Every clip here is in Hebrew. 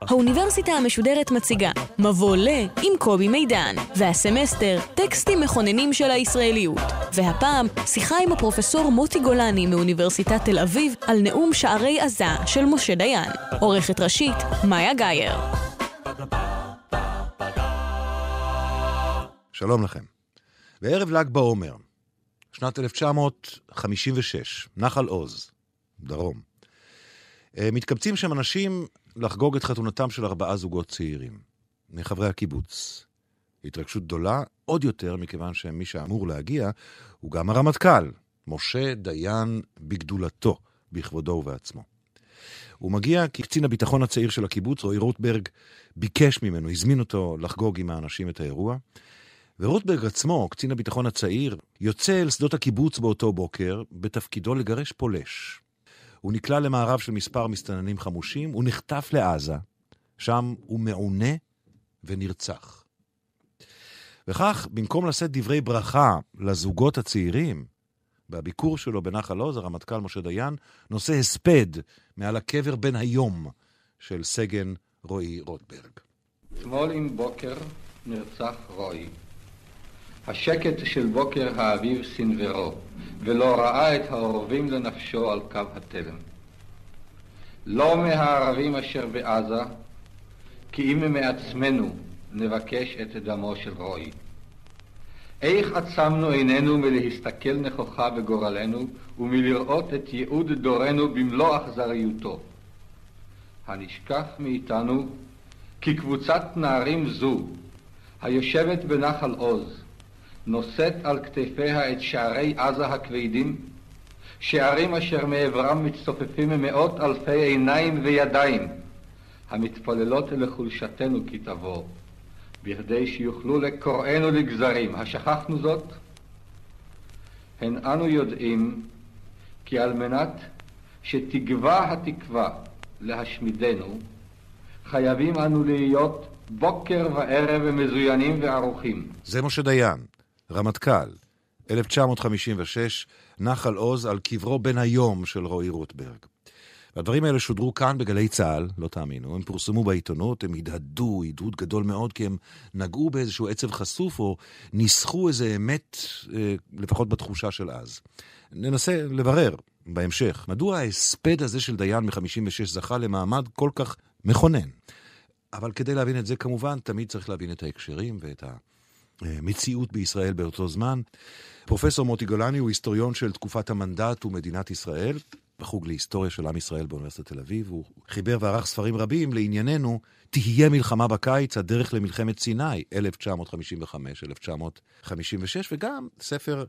האוניברסיטה המשודרת מציגה מבוא ל עם קובי מידן, והסמסטר טקסטים מכוננים של הישראליות. והפעם שיחה עם הפרופסור מוטי גולני מאוניברסיטת תל אביב על נאום שערי עזה של משה דיין. עורכת ראשית, מאיה גאייר. שלום לכם. בערב ל"ג בעומר, שנת 1956, נחל עוז, דרום. אה, מתקבצים שם אנשים לחגוג את חתונתם של ארבעה זוגות צעירים, מחברי הקיבוץ. התרגשות גדולה עוד יותר, מכיוון שמי שאמור להגיע הוא גם הרמטכ"ל, משה דיין בגדולתו, בכבודו ובעצמו. הוא מגיע כי קצין הביטחון הצעיר של הקיבוץ, רועי רוטברג, ביקש ממנו, הזמין אותו לחגוג עם האנשים את האירוע. ורוטברג עצמו, קצין הביטחון הצעיר, יוצא אל שדות הקיבוץ באותו בוקר, בתפקידו לגרש פולש. הוא נקלע למערב של מספר מסתננים חמושים, הוא נחטף לעזה, שם הוא מעונה ונרצח. וכך, במקום לשאת דברי ברכה לזוגות הצעירים, בביקור שלו בנחל עוז, הרמטכ"ל משה דיין נושא הספד מעל הקבר בן היום של סגן רועי רוטברג. אתמול עם בוקר נרצח רועי. השקט של בוקר האביב סנוורו, ולא ראה את העורבים לנפשו על קו התלם. לא מהערבים אשר בעזה, כי אם מעצמנו נבקש את דמו של רועי. איך עצמנו עינינו מלהסתכל נכוחה בגורלנו ומלראות את ייעוד דורנו במלוא אכזריותו. הנשכח מאיתנו כי קבוצת נערים זו, היושבת בנחל עוז, נושאת על כתפיה את שערי עזה הכבדים, שערים אשר מעברם מצטופפים מאות אלפי עיניים וידיים, המתפללות לחולשתנו כי תבוא, בכדי שיוכלו לקוראנו לגזרים. השכחנו זאת? הן אנו יודעים כי על מנת שתגווע התקווה להשמידנו, חייבים אנו להיות בוקר וערב מזוינים וערוכים. זה משה דיין, רמטכ"ל, 1956, נחל עוז על קברו בן היום של רועי רוטברג. והדברים האלה שודרו כאן בגלי צה"ל, לא תאמינו, הם פורסמו בעיתונות, הם הדהדו, הדהוד גדול מאוד, כי הם נגעו באיזשהו עצב חשוף, או ניסחו איזה אמת, אה, לפחות בתחושה של אז. ננסה לברר בהמשך, מדוע ההספד הזה של דיין מ-56 זכה למעמד כל כך מכונן. אבל כדי להבין את זה, כמובן, תמיד צריך להבין את ההקשרים ואת ה... מציאות בישראל באותו זמן. פרופסור מוטי גולני הוא היסטוריון של תקופת המנדט ומדינת ישראל, בחוג להיסטוריה של עם ישראל באוניברסיטת תל אביב. הוא חיבר וערך ספרים רבים לענייננו, תהיה מלחמה בקיץ, הדרך למלחמת סיני, 1955-1956, וגם ספר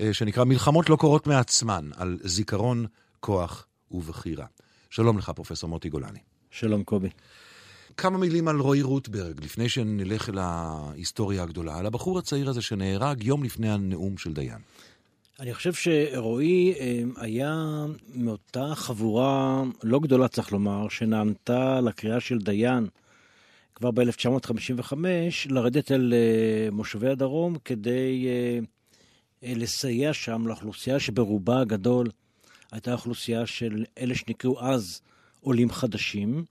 אה, שנקרא מלחמות לא קורות מעצמן, על זיכרון, כוח ובחירה. שלום לך, פרופסור מוטי גולני. שלום, קובי. כמה מילים על רועי רוטברג, לפני שנלך אל ההיסטוריה הגדולה, על הבחור הצעיר הזה שנהרג יום לפני הנאום של דיין. אני חושב שרועי אה, היה מאותה חבורה לא גדולה, צריך לומר, שנענתה לקריאה של דיין כבר ב-1955, לרדת אל אה, מושבי הדרום כדי אה, לסייע שם לאוכלוסייה שברובה הגדול הייתה אוכלוסייה של אלה שנקראו אז עולים חדשים.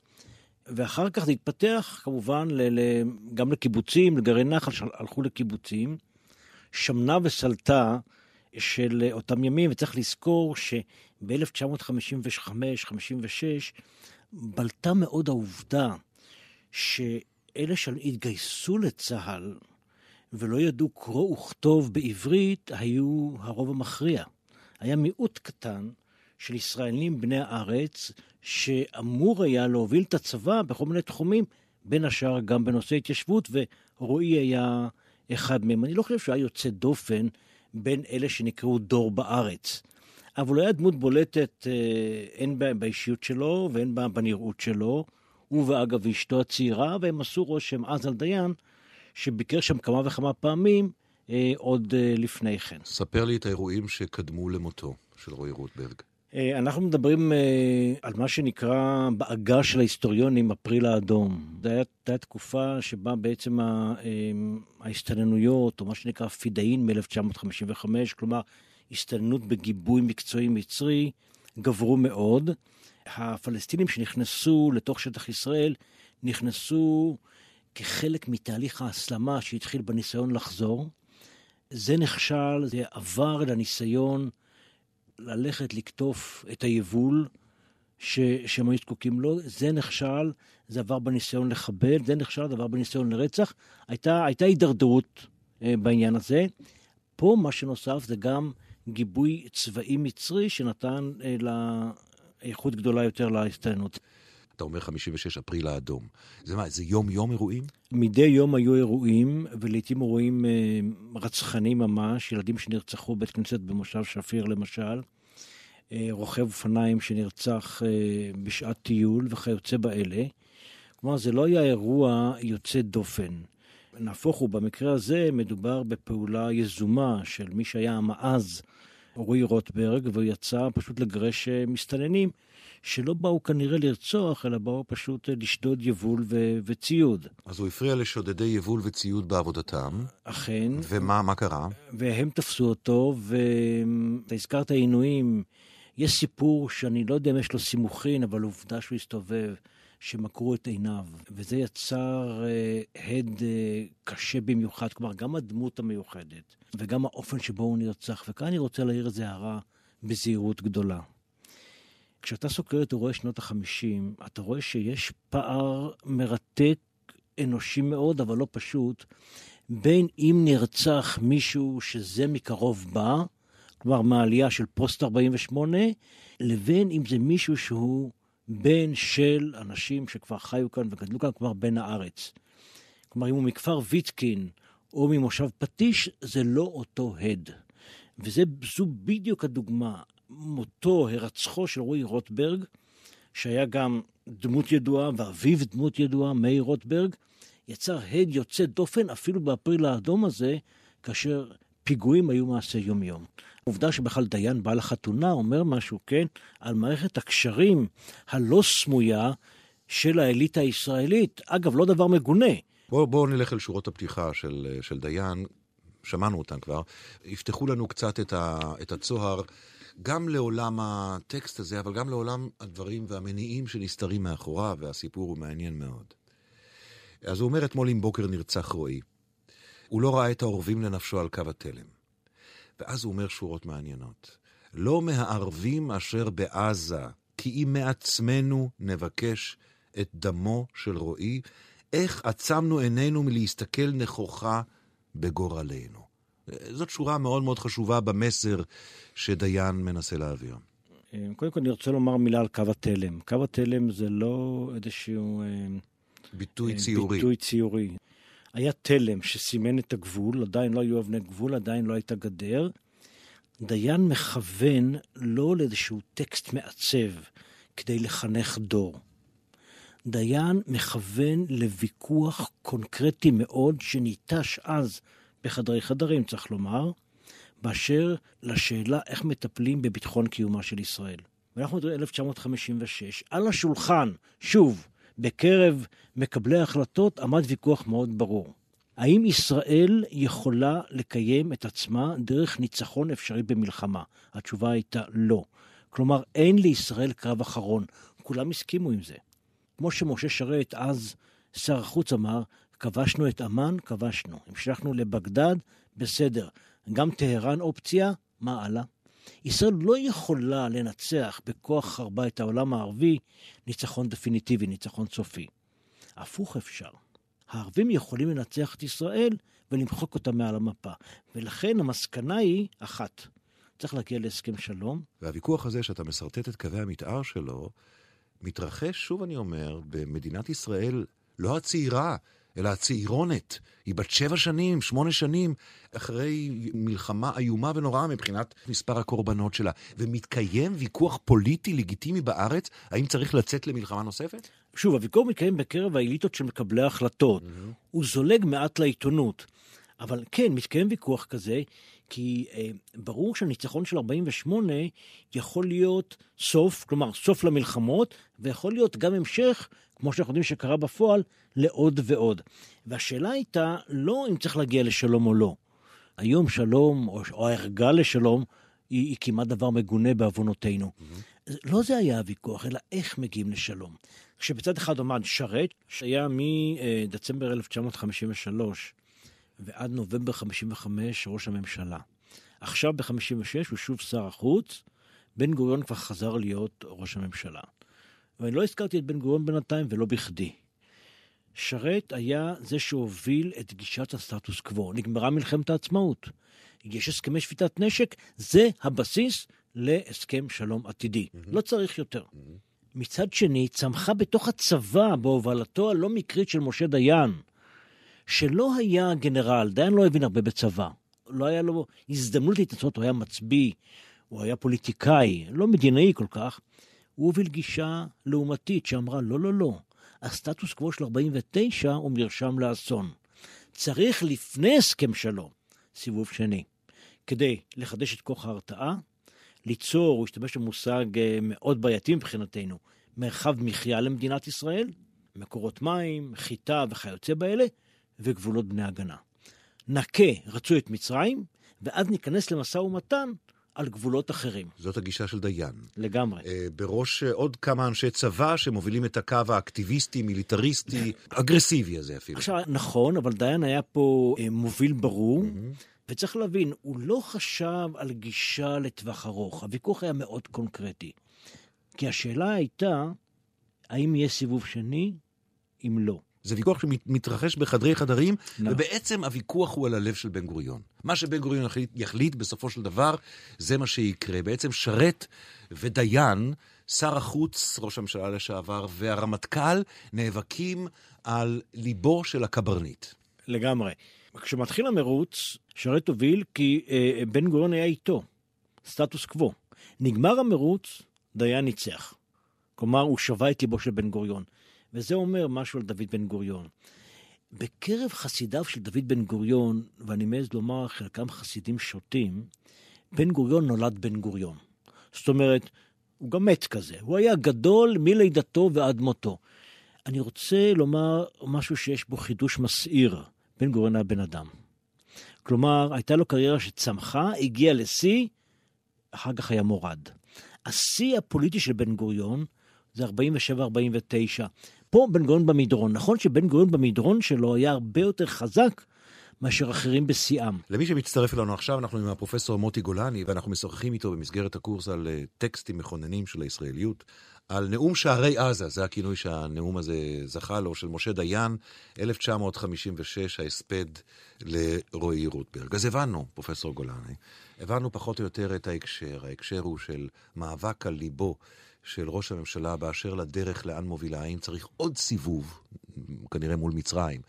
ואחר כך זה התפתח כמובן ל- ל- גם לקיבוצים, לגרעי נחל שהלכו לקיבוצים. שמנה וסלטה של אותם ימים, וצריך לזכור שב-1955-56 בלטה מאוד העובדה שאלה שהתגייסו לצה"ל ולא ידעו קרוא וכתוב בעברית, היו הרוב המכריע. היה מיעוט קטן של ישראלים בני הארץ, שאמור היה להוביל את הצבא בכל מיני תחומים, בין השאר גם בנושא התיישבות, ורועי היה אחד מהם. אני לא חושב שהוא היה יוצא דופן בין אלה שנקראו דור בארץ. אבל הוא היה דמות בולטת אה, הן באישיות שלו והן בנראות שלו. הוא ואגב אשתו הצעירה, והם עשו רושם אז על דיין, שביקר שם כמה וכמה פעמים אה, עוד אה, לפני כן. ספר לי את האירועים שקדמו למותו של רועי רוטברג. אה, אנחנו מדברים אה, על מה שנקרא בעגה של ההיסטוריונים אפריל האדום. זו הייתה תקופה שבה בעצם אה, ההסתננויות, או מה שנקרא פידאין מ-1955, כלומר הסתננות בגיבוי מקצועי מצרי, גברו מאוד. הפלסטינים שנכנסו לתוך שטח ישראל, נכנסו כחלק מתהליך ההסלמה שהתחיל בניסיון לחזור. זה נכשל, זה עבר לניסיון ללכת לקטוף את היבול ש, שהם היו זקוקים לו, זה נכשל, זה עבר בניסיון לחבל, זה נכשל, זה עבר בניסיון לרצח. הייתה, הייתה הידרדרות אה, בעניין הזה. פה מה שנוסף זה גם גיבוי צבאי מצרי שנתן אה, לאיכות גדולה יותר להסתננות. אתה אומר 56 אפריל האדום. זה מה, זה יום-יום אירועים? מדי יום היו אירועים, ולעיתים אירועים אה, רצחניים ממש, ילדים שנרצחו בית כנסת במושב שפיר למשל, אה, רוכב אופניים שנרצח אה, בשעת טיול וכיוצא באלה. כלומר, זה לא היה אירוע יוצא דופן. נהפוך הוא, במקרה הזה מדובר בפעולה יזומה של מי שהיה המעז, רועי רוטברג, והוא יצא פשוט לגרש מסתננים. שלא באו כנראה לרצוח, אלא באו פשוט לשדוד יבול ו- וציוד. אז הוא הפריע לשודדי יבול וציוד בעבודתם. אכן. ומה מה קרה? והם תפסו אותו, ואתה הזכרת עינויים. יש סיפור שאני לא יודע אם יש לו סימוכין, אבל עובדה שהוא הסתובב, שמקרו את עיניו. וזה יצר אה, הד אה, קשה במיוחד, כלומר, גם הדמות המיוחדת, וגם האופן שבו הוא נרצח. וכאן אני רוצה להעיר איזה הערה בזהירות גדולה. כשאתה סוקר את אירועי שנות החמישים, אתה רואה שיש פער מרתק, אנושי מאוד, אבל לא פשוט, בין אם נרצח מישהו שזה מקרוב בא, כלומר מהעלייה של פוסט 48, לבין אם זה מישהו שהוא בן של אנשים שכבר חיו כאן וגדלו כאן, כלומר בן הארץ. כלומר, אם הוא מכפר ויטקין או ממושב פטיש, זה לא אותו הד. וזו בדיוק הדוגמה. מותו, הרצחו של רועי רוטברג, שהיה גם דמות ידועה, ואביו דמות ידועה, מאיר רוטברג, יצר הד יוצא דופן אפילו באפריל האדום הזה, כאשר פיגועים היו מעשה יום-יום. העובדה שבכלל דיין בא לחתונה אומר משהו, כן, על מערכת הקשרים הלא סמויה של האליטה הישראלית. אגב, לא דבר מגונה. בואו בוא נלך אל שורות הפתיחה של, של דיין, שמענו אותן כבר. יפתחו לנו קצת את, ה, את הצוהר גם לעולם הטקסט הזה, אבל גם לעולם הדברים והמניעים שנסתרים מאחוריו, והסיפור הוא מעניין מאוד. אז הוא אומר, אתמול עם בוקר נרצח רועי. הוא לא ראה את העורבים לנפשו על קו התלם. ואז הוא אומר שורות מעניינות. לא מהערבים אשר בעזה, כי אם מעצמנו נבקש את דמו של רועי, איך עצמנו עינינו מלהסתכל נכוחה בגורלנו. זאת שורה מאוד מאוד חשובה במסר שדיין מנסה להעביר. אה, קודם כל אני רוצה לומר מילה על קו התלם. קו התלם זה לא איזשהו... אה, ביטוי אה, ציורי. ביטוי ציורי. היה תלם שסימן את הגבול, עדיין לא היו אבני גבול, עדיין לא הייתה גדר. דיין מכוון לא לאיזשהו טקסט מעצב כדי לחנך דור. דיין מכוון לוויכוח קונקרטי מאוד שניטש אז בחדרי חדרים, צריך לומר, באשר לשאלה איך מטפלים בביטחון קיומה של ישראל. ואנחנו מדברים 1956, על השולחן, שוב, בקרב מקבלי ההחלטות עמד ויכוח מאוד ברור. האם ישראל יכולה לקיים את עצמה דרך ניצחון אפשרי במלחמה? התשובה הייתה לא. כלומר, אין לישראל קרב אחרון. כולם הסכימו עם זה. כמו שמשה שרת, אז שר החוץ אמר, כבשנו את אמ"ן, כבשנו. המשכנו לבגדד, בסדר. גם טהרן אופציה, מה הלאה? ישראל לא יכולה לנצח בכוח חרבה את העולם הערבי ניצחון דפיניטיבי, ניצחון סופי. הפוך אפשר. הערבים יכולים לנצח את ישראל ולמחוק אותה מעל המפה. ולכן המסקנה היא אחת. צריך להגיע להסכם שלום. והוויכוח הזה שאתה משרטט את קווי המתאר שלו, מתרחש, שוב אני אומר, במדינת ישראל לא הצעירה, אלא הצעירונת. היא בת שבע שנים, שמונה שנים, אחרי מלחמה איומה ונוראה מבחינת מספר הקורבנות שלה. ומתקיים ויכוח פוליטי לגיטימי בארץ, האם צריך לצאת למלחמה נוספת? שוב, הוויכוח מתקיים בקרב האליטות של מקבלי ההחלטות. Mm-hmm. הוא זולג מעט לעיתונות. אבל כן, מתקיים ויכוח כזה, כי אה, ברור שהניצחון של 48 יכול להיות סוף, כלומר סוף למלחמות, ויכול להיות גם המשך, כמו שאנחנו יודעים שקרה בפועל, לעוד ועוד. והשאלה הייתה לא אם צריך להגיע לשלום או לא. היום שלום, או, או הערגה לשלום, היא, היא כמעט דבר מגונה בעוונותינו. Mm-hmm. לא זה היה הוויכוח, אלא איך מגיעים לשלום. כשבצד אחד עמד שרת, שהיה מדצמבר 1953 ועד נובמבר 55 ראש הממשלה. עכשיו ב-56 הוא שוב שר החוץ, בן גוריון כבר חזר להיות ראש הממשלה. ואני לא הזכרתי את בן גוריון בינתיים, ולא בכדי. שרת היה זה שהוביל את גישת הסטטוס קוו. נגמרה מלחמת העצמאות. יש הסכמי שביתת נשק, זה הבסיס להסכם שלום עתידי. Mm-hmm. לא צריך יותר. Mm-hmm. מצד שני, צמחה בתוך הצבא, בהובלתו הלא מקרית של משה דיין, שלא היה גנרל, דיין לא הבין הרבה בצבא. לא היה לו הזדמנות להתנסות, הוא היה מצביא, הוא היה פוליטיקאי, לא מדינאי כל כך. הוא הוביל גישה לעומתית שאמרה, לא, לא, לא, הסטטוס קוו של 49 הוא מרשם לאסון. צריך לפני הסכם שלום, סיבוב שני, כדי לחדש את כוח ההרתעה, ליצור, הוא השתמש במושג אה, מאוד בעייתי מבחינתנו, מרחב מחיה למדינת ישראל, מקורות מים, חיטה וכיוצא באלה, וגבולות בני הגנה. נכה רצו את מצרים, ואז ניכנס למשא ומתן על גבולות אחרים. זאת הגישה של דיין. לגמרי. אה, בראש אה, עוד כמה אנשי צבא שמובילים את הקו האקטיביסטי, מיליטריסטי, אגרסיבי הזה אפילו. עכשיו, נכון, אבל דיין היה פה אה, מוביל ברור. Mm-hmm. וצריך להבין, הוא לא חשב על גישה לטווח ארוך. הוויכוח היה מאוד קונקרטי. כי השאלה הייתה, האם יהיה סיבוב שני, אם לא. זה ויכוח שמתרחש בחדרי חדרים, לא. ובעצם הוויכוח הוא על הלב של בן גוריון. מה שבן גוריון יחליט, יחליט בסופו של דבר, זה מה שיקרה. בעצם שרת ודיין, שר החוץ, ראש הממשלה לשעבר, והרמטכ"ל נאבקים על ליבו של הקברניט. לגמרי. כשמתחיל המרוץ, שרת הוביל כי אה, בן גוריון היה איתו, סטטוס קוו. נגמר המרוץ, דיין ניצח. כלומר, הוא שבה את ליבו של בן גוריון. וזה אומר משהו על דוד בן גוריון. בקרב חסידיו של דוד בן גוריון, ואני מעז לומר חלקם חסידים שוטים, בן גוריון נולד בן גוריון. זאת אומרת, הוא גם מת כזה. הוא היה גדול מלידתו ועד מותו. אני רוצה לומר משהו שיש בו חידוש מסעיר. בן גוריון היה בן אדם. כלומר, הייתה לו קריירה שצמחה, הגיעה לשיא, אחר כך היה מורד. השיא הפוליטי של בן גוריון זה 47-49. פה בן גוריון במדרון. נכון שבן גוריון במדרון שלו היה הרבה יותר חזק מאשר אחרים בשיאם. למי שמצטרף אלינו עכשיו, אנחנו עם הפרופסור מוטי גולני, ואנחנו משוחחים איתו במסגרת הקורס על אה, טקסטים מכוננים של הישראליות, על נאום שערי עזה, זה הכינוי שהנאום הזה זכה לו, של משה דיין, 1956, ההספד לרועי רוטברג. אז הבנו, פרופסור גולני, הבנו פחות או יותר את ההקשר. ההקשר הוא של מאבק על ליבו של ראש הממשלה באשר לדרך לאן מובילה, האם צריך עוד סיבוב, כנראה מול מצרים,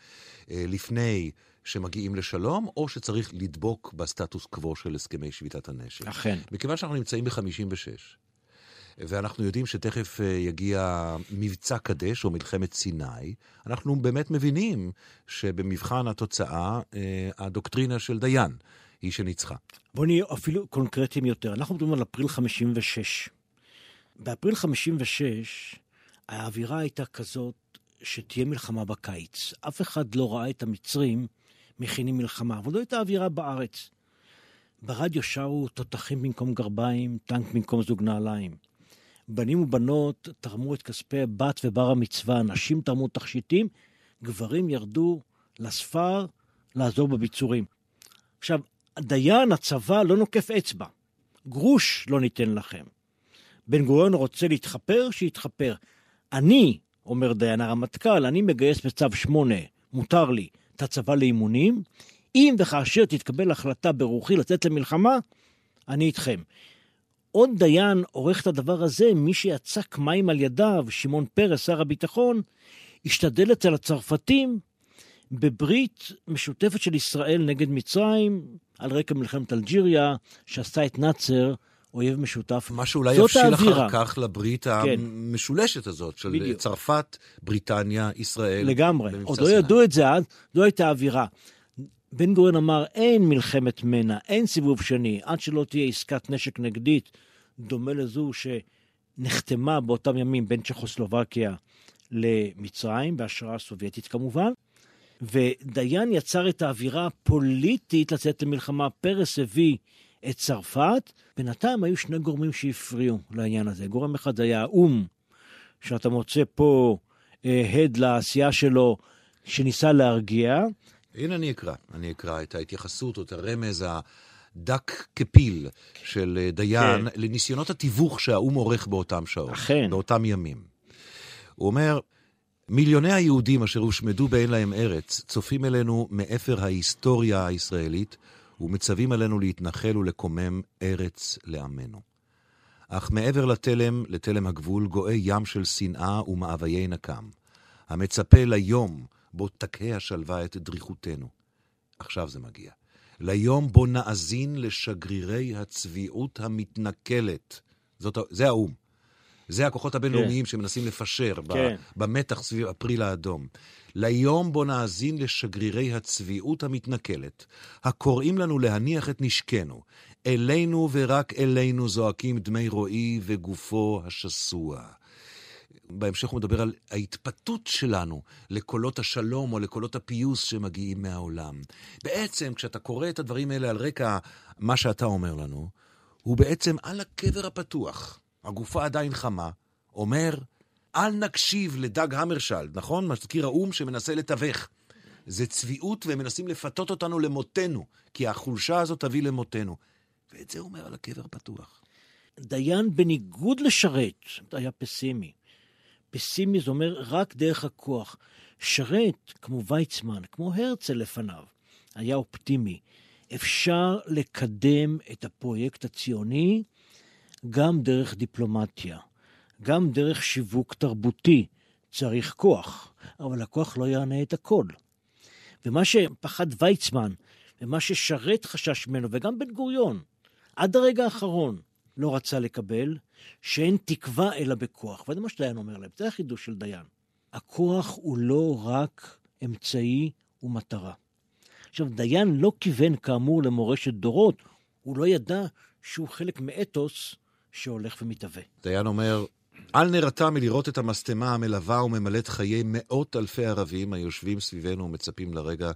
אה, לפני שמגיעים לשלום, או שצריך לדבוק בסטטוס קוו של הסכמי שביתת הנשק. אכן. מכיוון שאנחנו נמצאים ב-56, ואנחנו יודעים שתכף אה, יגיע מבצע קדש או מלחמת סיני, אנחנו באמת מבינים שבמבחן התוצאה, אה, הדוקטרינה של דיין היא שניצחה. בואו נהיה אפילו קונקרטיים יותר. אנחנו מדברים על אפריל 56. באפריל 56 האווירה הייתה כזאת שתהיה מלחמה בקיץ. אף אחד לא ראה את המצרים מכינים מלחמה, אבל לא הייתה אווירה בארץ. ברדיו שרו תותחים במקום גרביים, טנק במקום זוג נעליים. בנים ובנות תרמו את כספי בת ובר המצווה, נשים תרמו תכשיטים, גברים ירדו לספר לעזור בביצורים. עכשיו, דיין, הצבא, לא נוקף אצבע. גרוש לא ניתן לכם. בן גוריון רוצה להתחפר, שיתחפר. אני, אומר דיין הרמטכ"ל, אני מגייס בצו 8, מותר לי, את הצבא לאימונים. אם וכאשר תתקבל החלטה ברוחי לצאת למלחמה, אני איתכם. עוד דיין עורך את הדבר הזה, מי שיצק מים על ידיו, שמעון פרס, שר הביטחון, השתדל אצל הצרפתים בברית משותפת של ישראל נגד מצרים, על רקע מלחמת אלג'יריה, שעשתה את נאצר אויב משותף. מה שאולי יבשיל אחר כך לברית כן. המשולשת הזאת, של בדיוק. צרפת, בריטניה, ישראל. לגמרי. עוד לא ידעו את זה אז, זו הייתה אווירה. בן גוריון אמר, אין מלחמת מנע, אין סיבוב שני, עד שלא תהיה עסקת נשק נגדית, דומה לזו שנחתמה באותם ימים בין צ'כוסלובקיה למצרים, בהשראה סובייטית כמובן. ודיין יצר את האווירה הפוליטית לצאת למלחמה. פרס הביא את צרפת. בינתיים היו שני גורמים שהפריעו לעניין הזה. גורם אחד היה האו"ם, שאתה מוצא פה אה, הד לעשייה שלו, שניסה להרגיע. הנה אני אקרא, אני אקרא את ההתייחסות או את הרמז הדק כפיל של אה, דיין כן. לניסיונות התיווך שהאו"ם עורך באותם שעות, אכן. באותם ימים. הוא אומר, מיליוני היהודים אשר הושמדו באין להם ארץ, צופים אלינו מאפר ההיסטוריה הישראלית, ומצווים עלינו להתנחל ולקומם ארץ לעמנו. אך מעבר לתלם, לתלם הגבול, גואה ים של שנאה ומאוויי נקם, המצפה ליום בו תקהה השלווה את דריכותנו. עכשיו זה מגיע. ליום בו נאזין לשגרירי הצביעות המתנכלת. זאת, זה האו"ם. זה הכוחות הבינלאומיים כן. שמנסים לפשר כן. במתח סביב אפריל האדום. ליום בו נאזין לשגרירי הצביעות המתנכלת, הקוראים לנו להניח את נשקנו. אלינו ורק אלינו זועקים דמי רועי וגופו השסוע. בהמשך הוא מדבר על ההתפתות שלנו לקולות השלום או לקולות הפיוס שמגיעים מהעולם. בעצם, כשאתה קורא את הדברים האלה על רקע מה שאתה אומר לנו, הוא בעצם על הקבר הפתוח. הגופה עדיין חמה, אומר, אל נקשיב לדג המרשלד, נכון? מזכיר האו"ם שמנסה לתווך. זה צביעות והם מנסים לפתות אותנו למותנו, כי החולשה הזאת תביא למותנו. ואת זה אומר על הקבר הפתוח. דיין, בניגוד לשרת, היה פסימי. פסימי זה אומר רק דרך הכוח. שרת, כמו ויצמן, כמו הרצל לפניו, היה אופטימי. אפשר לקדם את הפרויקט הציוני גם דרך דיפלומטיה, גם דרך שיווק תרבותי. צריך כוח, אבל הכוח לא יענה את הכל. ומה שפחד ויצמן, ומה ששרת חשש ממנו, וגם בן גוריון, עד הרגע האחרון לא רצה לקבל, שאין תקווה אלא בכוח. וזה מה שדיין אומר להם, זה החידוש של דיין. הכוח הוא לא רק אמצעי ומטרה. עכשיו, דיין לא כיוון כאמור למורשת דורות, הוא לא ידע שהוא חלק מאתוס שהולך ומתהווה. דיין אומר, אל נרתע מלראות את המשטמה המלווה וממלאת חיי מאות אלפי ערבים היושבים סביבנו ומצפים לרגע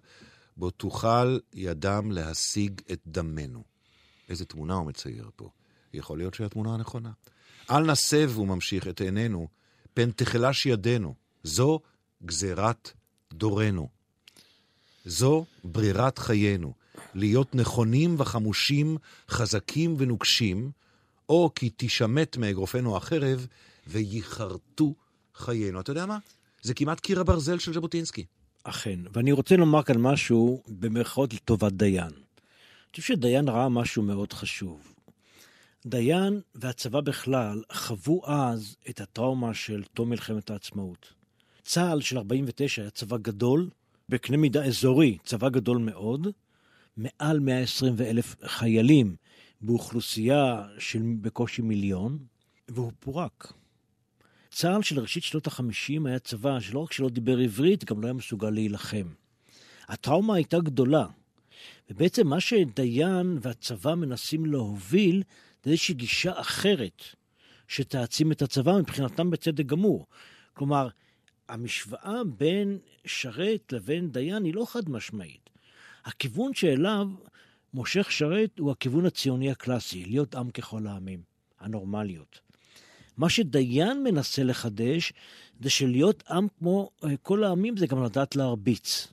בו תוכל ידם להשיג את דמנו. איזה תמונה הוא מצייר פה. יכול להיות שהיא התמונה הנכונה. אל נסב, הוא ממשיך, את עינינו, פן תחלש ידינו. זו גזירת דורנו. זו ברירת חיינו. להיות נכונים וחמושים, חזקים ונוקשים, או כי תשמט מאגרופנו החרב וייחרטו חיינו. אתה יודע מה? זה כמעט קיר הברזל של ז'בוטינסקי. אכן, ואני רוצה לומר כאן משהו במרכאות לטובת דיין. אני חושב שדיין ראה משהו מאוד חשוב. דיין והצבא בכלל חוו אז את הטראומה של תום מלחמת העצמאות. צה"ל של 49 היה צבא גדול, בקנה מידה אזורי, צבא גדול מאוד, מעל 120 אלף חיילים באוכלוסייה של בקושי מיליון, והוא פורק. צה"ל של ראשית שנות החמישים היה צבא שלא רק שלא דיבר עברית, גם לא היה מסוגל להילחם. הטראומה הייתה גדולה, ובעצם מה שדיין והצבא מנסים להוביל זה איזושהי גישה אחרת שתעצים את הצבא מבחינתם בצדק גמור. כלומר, המשוואה בין שרת לבין דיין היא לא חד משמעית. הכיוון שאליו מושך שרת הוא הכיוון הציוני הקלאסי, להיות עם ככל העמים, הנורמליות. מה שדיין מנסה לחדש זה שלהיות עם כמו אה, כל העמים זה גם לדעת להרביץ.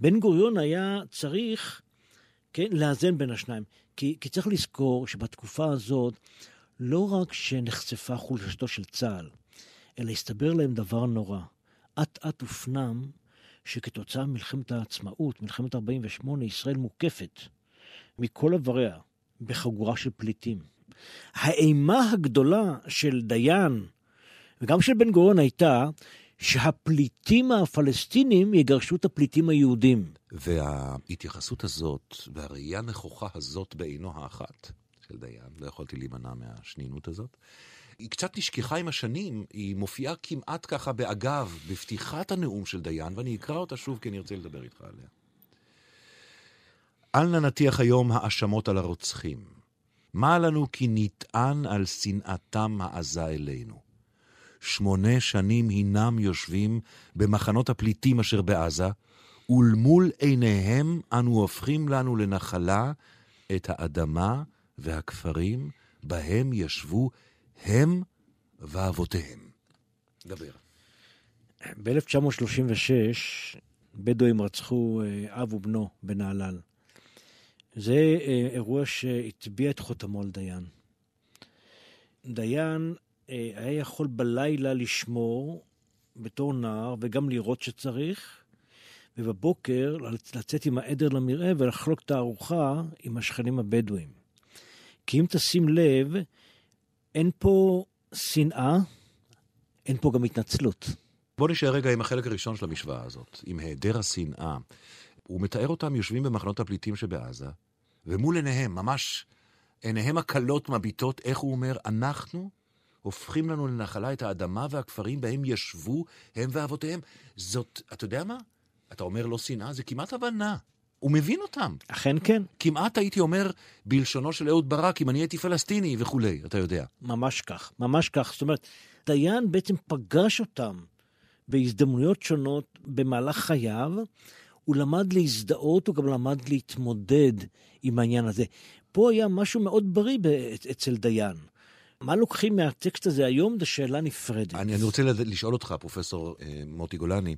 בן גוריון היה צריך, כן, לאזן בין השניים. כי, כי צריך לזכור שבתקופה הזאת, לא רק שנחשפה חולשתו של צה"ל, אלא הסתבר להם דבר נורא. אט אט הופנם שכתוצאה ממלחמת העצמאות, מלחמת 48', ישראל מוקפת מכל עבריה בחגורה של פליטים. האימה הגדולה של דיין וגם של בן גוריון הייתה שהפליטים הפלסטינים יגרשו את הפליטים היהודים. וההתייחסות הזאת והראייה הנכוחה הזאת בעינו האחת של דיין, לא יכולתי להימנע מהשנינות הזאת, היא קצת נשכחה עם השנים, היא מופיעה כמעט ככה באגב, בפתיחת הנאום של דיין, ואני אקרא אותה שוב כי אני ארצה לדבר איתך עליה. אל נא נטיח היום האשמות על הרוצחים. מה לנו כי נטען על שנאתם העזה אלינו. שמונה שנים הינם יושבים במחנות הפליטים אשר בעזה, ולמול עיניהם אנו הופכים לנו לנחלה את האדמה והכפרים בהם ישבו הם ואבותיהם. דבר. ב-1936 בדואים רצחו אה, אב ובנו בנהלל. זה אה, אירוע שהטביע את חותמו על דיין. דיין אה, היה יכול בלילה לשמור בתור נער וגם לראות שצריך, ובבוקר לצאת עם העדר למרעה ולחלוק את הארוחה עם השכנים הבדואים. כי אם תשים לב, אין פה שנאה, אין פה גם התנצלות. בוא נשאר רגע עם החלק הראשון של המשוואה הזאת, עם היעדר השנאה. הוא מתאר אותם יושבים במחנות הפליטים שבעזה, ומול עיניהם, ממש עיניהם הקלות מביטות, איך הוא אומר, אנחנו הופכים לנו לנחלה את האדמה והכפרים בהם ישבו הם ואבותיהם. זאת, אתה יודע מה? אתה אומר לא שנאה, זה כמעט הבנה. הוא מבין אותם. אכן כן. כמעט הייתי אומר בלשונו של אהוד ברק, אם אני הייתי פלסטיני וכולי, אתה יודע. ממש כך, ממש כך. זאת אומרת, דיין בעצם פגש אותם בהזדמנויות שונות במהלך חייו, הוא למד להזדהות, הוא גם למד להתמודד עם העניין הזה. פה היה משהו מאוד בריא אצל דיין. מה לוקחים מהטקסט הזה היום זו שאלה נפרדת. אני, אני רוצה לשאול אותך, פרופסור אה, מוטי גולני,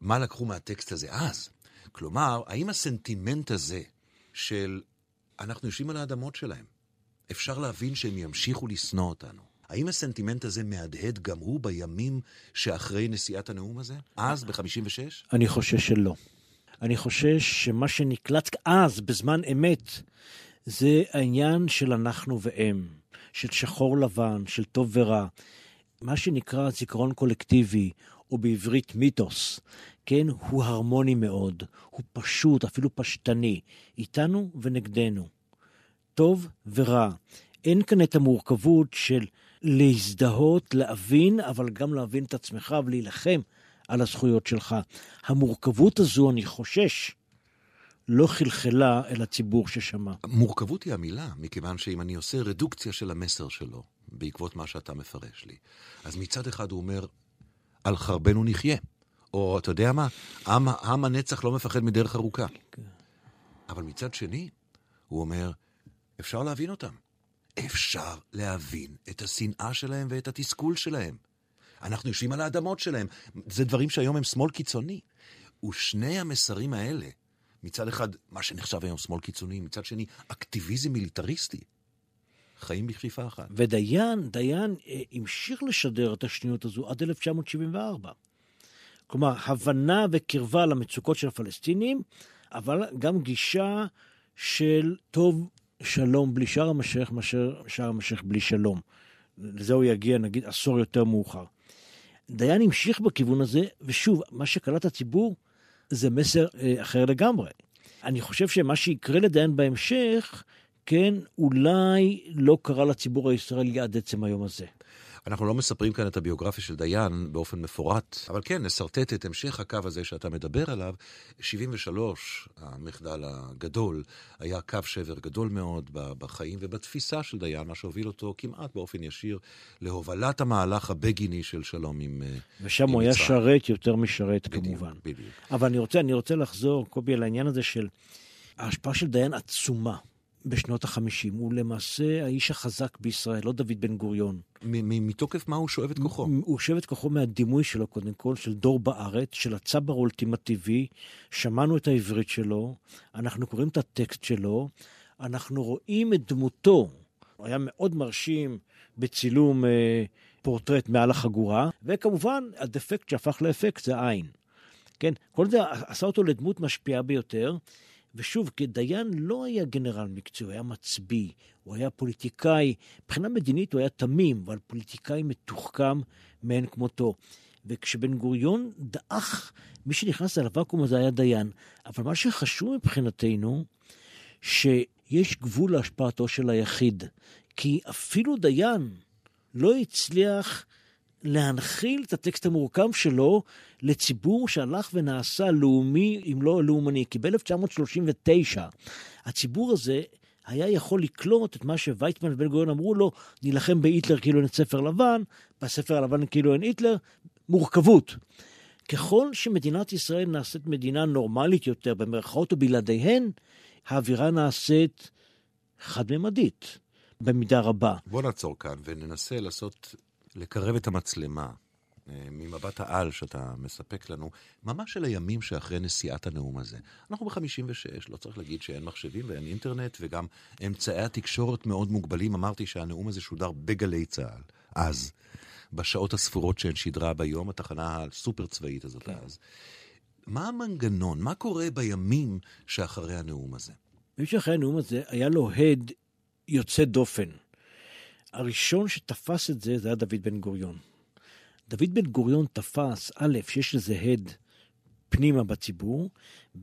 מה לקחו מהטקסט הזה אז? כלומר, האם הסנטימנט הזה של אנחנו יושבים על האדמות שלהם, אפשר להבין שהם ימשיכו לשנוא אותנו? האם הסנטימנט הזה מהדהד גם הוא בימים שאחרי נשיאת הנאום הזה? אז, ב-56? אני חושש שלא. אני חושש שמה שנקלט אז, בזמן אמת, זה העניין של אנחנו והם, של שחור לבן, של טוב ורע. מה שנקרא זיכרון קולקטיבי, או בעברית מיתוס, כן, הוא הרמוני מאוד, הוא פשוט, אפילו פשטני, איתנו ונגדנו. טוב ורע. אין כאן את המורכבות של להזדהות, להבין, אבל גם להבין את עצמך ולהילחם על הזכויות שלך. המורכבות הזו, אני חושש, לא חלחלה אל הציבור ששמע. מורכבות היא המילה, מכיוון שאם אני עושה רדוקציה של המסר שלו, בעקבות מה שאתה מפרש לי, אז מצד אחד הוא אומר, על חרבנו נחיה. או, אתה יודע מה, עם, עם הנצח לא מפחד מדרך ארוכה. כן. אבל מצד שני, הוא אומר, אפשר להבין אותם. אפשר להבין את השנאה שלהם ואת התסכול שלהם. אנחנו יושבים על האדמות שלהם. זה דברים שהיום הם שמאל קיצוני. ושני המסרים האלה, מצד אחד, מה שנחשב היום שמאל קיצוני, מצד שני, אקטיביזם מיליטריסטי, חיים בכפיפה אחת. ודיין, דיין אה, המשיך לשדר את השניות הזו עד 1974. כלומר, הבנה וקרבה למצוקות של הפלסטינים, אבל גם גישה של טוב שלום בלי שאר המשך מאשר שאר המשך בלי שלום. לזה הוא יגיע נגיד עשור יותר מאוחר. דיין המשיך בכיוון הזה, ושוב, מה שקלט הציבור זה מסר אה, אחר לגמרי. אני חושב שמה שיקרה לדיין בהמשך, כן, אולי לא קרה לציבור הישראלי עד עצם היום הזה. אנחנו לא מספרים כאן את הביוגרפיה של דיין באופן מפורט, אבל כן, נסרטט את המשך הקו הזה שאתה מדבר עליו. 73, המחדל הגדול, היה קו שבר גדול מאוד בחיים ובתפיסה של דיין, מה שהוביל אותו כמעט באופן ישיר להובלת המהלך הבגיני של שלום עם מצרים. ושם עם הוא היה שרת יותר משרת בדיוק, כמובן. בדיוק. אבל אני רוצה, אני רוצה לחזור, קובי, על העניין הזה של ההשפעה של דיין עצומה. בשנות החמישים. הוא למעשה האיש החזק בישראל, לא דוד בן גוריון. מתוקף מה הוא שואב את כוחו? הוא שואב את כוחו מהדימוי שלו, קודם כל, של דור בארץ, של הצבר האולטימטיבי. שמענו את העברית שלו, אנחנו קוראים את הטקסט שלו, אנחנו רואים את דמותו. הוא היה מאוד מרשים בצילום אה, פורטרט מעל החגורה, וכמובן, הדפקט שהפך לאפקט זה עין. כן, כל זה עשה אותו לדמות משפיעה ביותר. ושוב, כדיין לא היה גנרל מקצועי, הוא היה מצביא, הוא היה פוליטיקאי, מבחינה מדינית הוא היה תמים, אבל פוליטיקאי מתוחכם מאין כמותו. וכשבן גוריון דעך, מי שנכנס אל הוואקום הזה היה דיין. אבל מה שחשוב מבחינתנו, שיש גבול להשפעתו של היחיד. כי אפילו דיין לא הצליח להנחיל את הטקסט המורכב שלו לציבור שהלך ונעשה לאומי, אם לא לאומני. כי ב-1939 הציבור הזה היה יכול לקלוט את מה שווייטמן ובן גוריון אמרו לו, נילחם בהיטלר כאילו אין ספר לבן, בספר הלבן כאילו אין היטלר, מורכבות. ככל שמדינת ישראל נעשית מדינה נורמלית יותר, במרכאות ובלעדיהן, האווירה נעשית חד-ממדית, במידה רבה. בוא נעצור כאן וננסה לעשות, לקרב את המצלמה אה, ממבט העל שאתה מספק לנו, ממש של הימים שאחרי נשיאת הנאום הזה. אנחנו ב-56, לא צריך להגיד שאין מחשבים ואין אינטרנט, וגם אמצעי התקשורת מאוד מוגבלים. אמרתי שהנאום הזה שודר בגלי צה"ל, אז, בשעות הספורות שהן שידרה ביום, התחנה הסופר צבאית הזאת כן. אז. מה המנגנון? מה קורה בימים שאחרי הנאום הזה? מי שאחרי הנאום הזה היה לו הד יוצא דופן. הראשון שתפס את זה, זה היה דוד בן גוריון. דוד בן גוריון תפס, א', שיש לזה הד פנימה בציבור,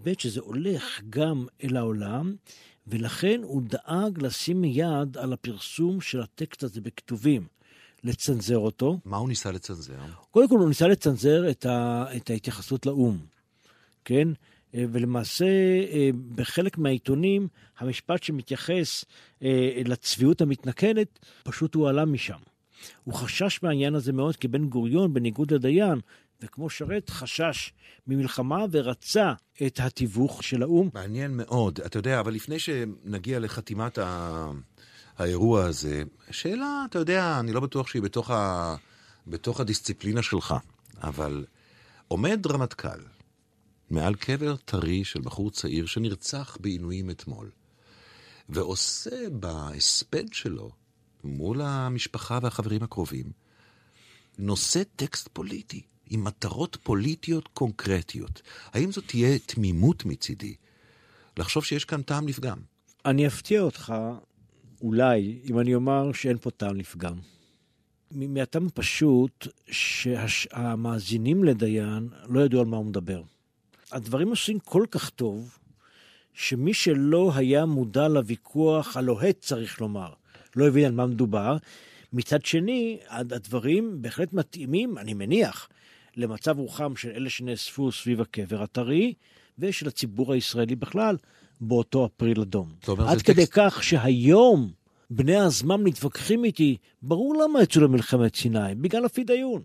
ב', שזה הולך גם אל העולם, ולכן הוא דאג לשים יד על הפרסום של הטקסט הזה בכתובים, לצנזר אותו. מה הוא ניסה לצנזר? קודם כל הוא ניסה לצנזר את, ה, את ההתייחסות לאו"ם, כן? אה, ולמעשה אה, בחלק מהעיתונים המשפט שמתייחס אה, לצביעות המתנכלת פשוט הועלה משם. הוא חשש מהעניין הזה מאוד, כי בן גוריון, בניגוד לדיין, וכמו שרת, חשש ממלחמה ורצה את התיווך של האו"ם. מעניין מאוד. אתה יודע, אבל לפני שנגיע לחתימת ה... האירוע הזה, שאלה, אתה יודע, אני לא בטוח שהיא בתוך, ה... בתוך הדיסציפלינה שלך, אבל עומד רמטכ"ל מעל קבר טרי של בחור צעיר שנרצח בעינויים אתמול, ועושה בהספד שלו מול המשפחה והחברים הקרובים, נושא טקסט פוליטי, עם מטרות פוליטיות קונקרטיות. האם זאת תהיה תמימות מצידי לחשוב שיש כאן טעם לפגם? אני אפתיע אותך, אולי, אם אני אומר שאין פה טעם לפגם. מהטעם הפשוט שהמאזינים לדיין לא ידעו על מה הוא מדבר. הדברים עושים כל כך טוב, שמי שלא היה מודע לוויכוח הלוהט, צריך לומר, לא הבין על מה מדובר. מצד שני, הדברים בהחלט מתאימים, אני מניח, למצב רוחם של אלה שנאספו סביב הקבר הטרי, ושל הציבור הישראלי בכלל, באותו אפריל אדום. עד כדי טקסט... כך שהיום בני הזמן מתווכחים איתי, ברור למה יצאו למלחמת סיני, בגלל הפידיון.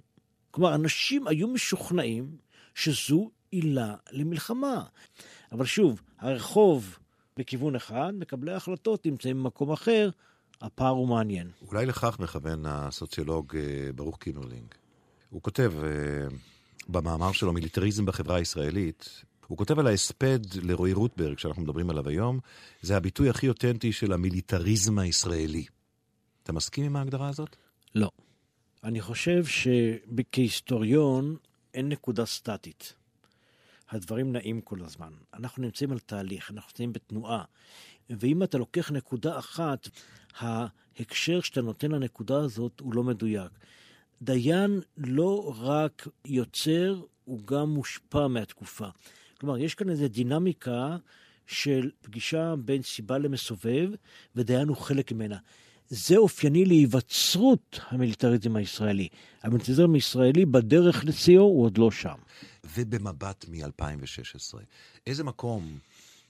כלומר, אנשים היו משוכנעים שזו עילה למלחמה. אבל שוב, הרחוב בכיוון אחד, מקבלי ההחלטות נמצאים במקום אחר, הפער הוא מעניין. אולי לכך מכוון הסוציולוג אה, ברוך קימרלינג. הוא כותב אה, במאמר שלו, מיליטריזם בחברה הישראלית, הוא כותב על ההספד לרועי רוטברג, שאנחנו מדברים עליו היום, זה הביטוי הכי אותנטי של המיליטריזם הישראלי. אתה מסכים עם ההגדרה הזאת? לא. אני חושב שכהיסטוריון אין נקודה סטטית. הדברים נעים כל הזמן. אנחנו נמצאים על תהליך, אנחנו נמצאים בתנועה. ואם אתה לוקח נקודה אחת, ההקשר שאתה נותן לנקודה הזאת הוא לא מדויק. דיין לא רק יוצר, הוא גם מושפע מהתקופה. כלומר, יש כאן איזו דינמיקה של פגישה בין סיבה למסובב, ודיין הוא חלק ממנה. זה אופייני להיווצרות המיליטריזם הישראלי. המיליטריזם הישראלי בדרך לשיאו הוא עוד לא שם. ובמבט מ-2016, איזה מקום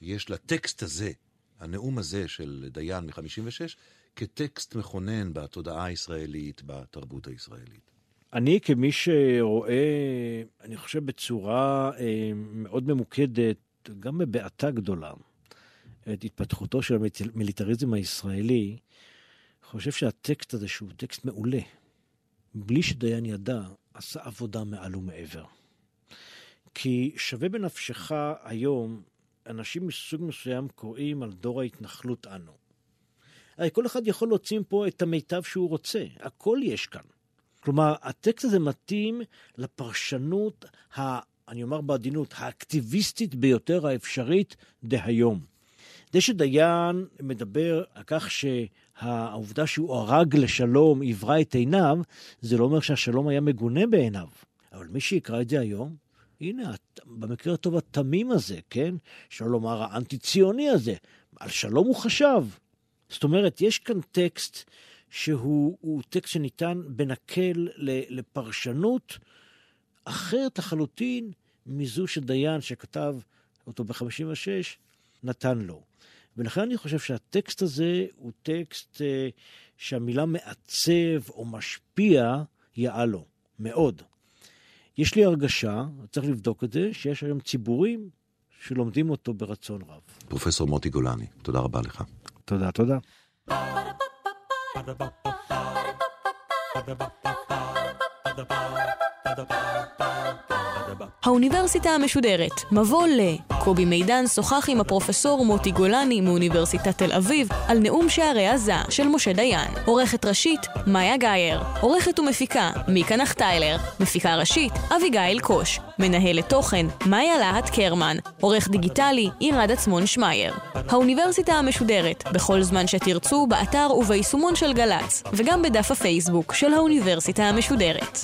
יש לטקסט הזה הנאום הזה של דיין מ-56 כטקסט מכונן בתודעה הישראלית, בתרבות הישראלית? אני כמי שרואה, אני חושב בצורה אה, מאוד ממוקדת, גם בבעתה גדולה, את התפתחותו של המיליטריזם הישראלי, חושב שהטקסט הזה, שהוא טקסט מעולה, בלי שדיין ידע, עשה עבודה מעל ומעבר. כי שווה בנפשך היום אנשים מסוג מסוים קוראים על דור ההתנחלות אנו. הרי כל אחד יכול להוציא פה את המיטב שהוא רוצה, הכל יש כאן. כלומר, הטקסט הזה מתאים לפרשנות, ה, אני אומר בעדינות, האקטיביסטית ביותר האפשרית דהיום. זה שדיין מדבר על כך שהעובדה שהוא הרג לשלום עברה את עיניו, זה לא אומר שהשלום היה מגונה בעיניו. אבל מי שיקרא את זה היום, הנה, במקרה הטוב התמים הזה, כן? שלא לומר האנטי-ציוני הזה, על שלום הוא חשב. זאת אומרת, יש כאן טקסט שהוא טקסט שניתן בנקל לפרשנות אחרת לחלוטין מזו שדיין שכתב אותו ב-56 נתן לו. ולכן אני חושב שהטקסט הזה הוא טקסט אה, שהמילה מעצב או משפיע יאה לו, מאוד. יש לי הרגשה, צריך לבדוק את זה, שיש היום ציבורים שלומדים אותו ברצון רב. פרופסור מוטי גולני, תודה רבה לך. תודה, תודה. האוניברסיטה המשודרת, מבוא ל... קובי מידן שוחח עם הפרופסור מוטי גולני מאוניברסיטת תל אביב על נאום שערי עזה של משה דיין. עורכת ראשית, מאיה גאייר. עורכת ומפיקה, מיקה נחטיילר. מפיקה ראשית, אביגיל קוש. מנהלת תוכן, מאיה להט קרמן. עורך דיגיטלי, עירד עצמון שמייר. האוניברסיטה המשודרת, בכל זמן שתרצו, באתר וביישומון של גל"צ, וגם בדף הפייסבוק של האוניברסיטה המשודרת.